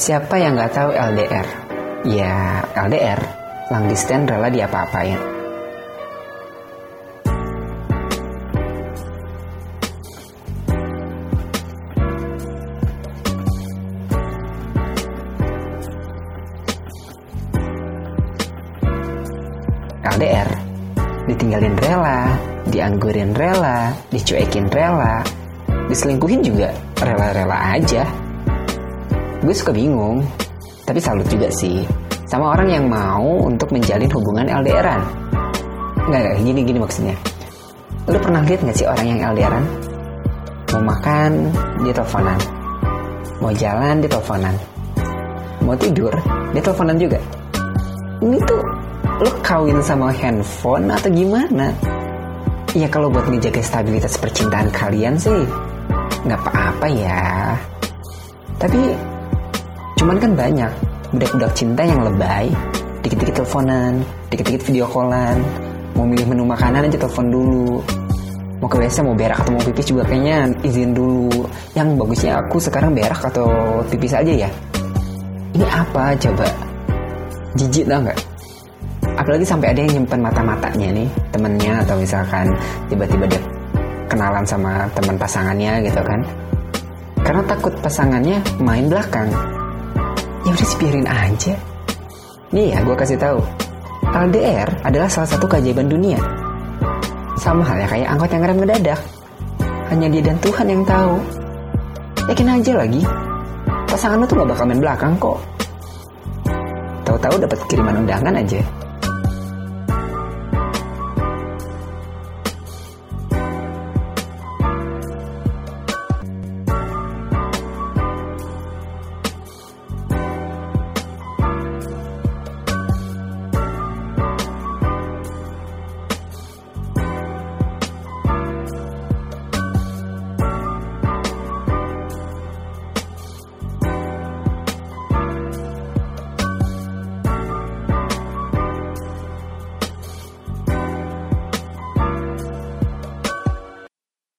Siapa yang nggak tahu LDR? Ya, LDR, long distance rela diapa-apain. LDR, ditinggalin rela, dianggurin rela, dicuekin rela, diselingkuhin juga rela-rela aja. Gue suka bingung, tapi salut juga sih sama orang yang mau untuk menjalin hubungan LDRan. Nggak, nggak, gini-gini maksudnya. Lu pernah lihat nggak sih orang yang LDRan? Mau makan, dia teleponan. Mau jalan, dia teleponan. Mau tidur, dia teleponan juga. Ini tuh lo kawin sama handphone atau gimana? Ya kalau buat ngejaga stabilitas percintaan kalian sih nggak apa-apa ya. Tapi cuman kan banyak budak-budak cinta yang lebay, dikit-dikit teleponan, dikit-dikit video callan, mau milih menu makanan aja telepon dulu. Mau ke WC, mau berak atau mau pipis juga kayaknya izin dulu. Yang bagusnya aku sekarang berak atau pipis aja ya. Ini apa coba? Jijik tau nggak? apalagi sampai ada yang nyimpen mata-matanya nih temennya atau misalkan tiba-tiba dia kenalan sama teman pasangannya gitu kan karena takut pasangannya main belakang ya udah biarin aja. Nih ya gue kasih tahu. LDR adalah salah satu keajaiban dunia. Sama halnya kayak angkot yang rem mendadak hanya dia dan Tuhan yang tahu. Yakin aja lagi pasangan lu tuh gak bakal main belakang kok. Tahu-tahu dapat kiriman undangan aja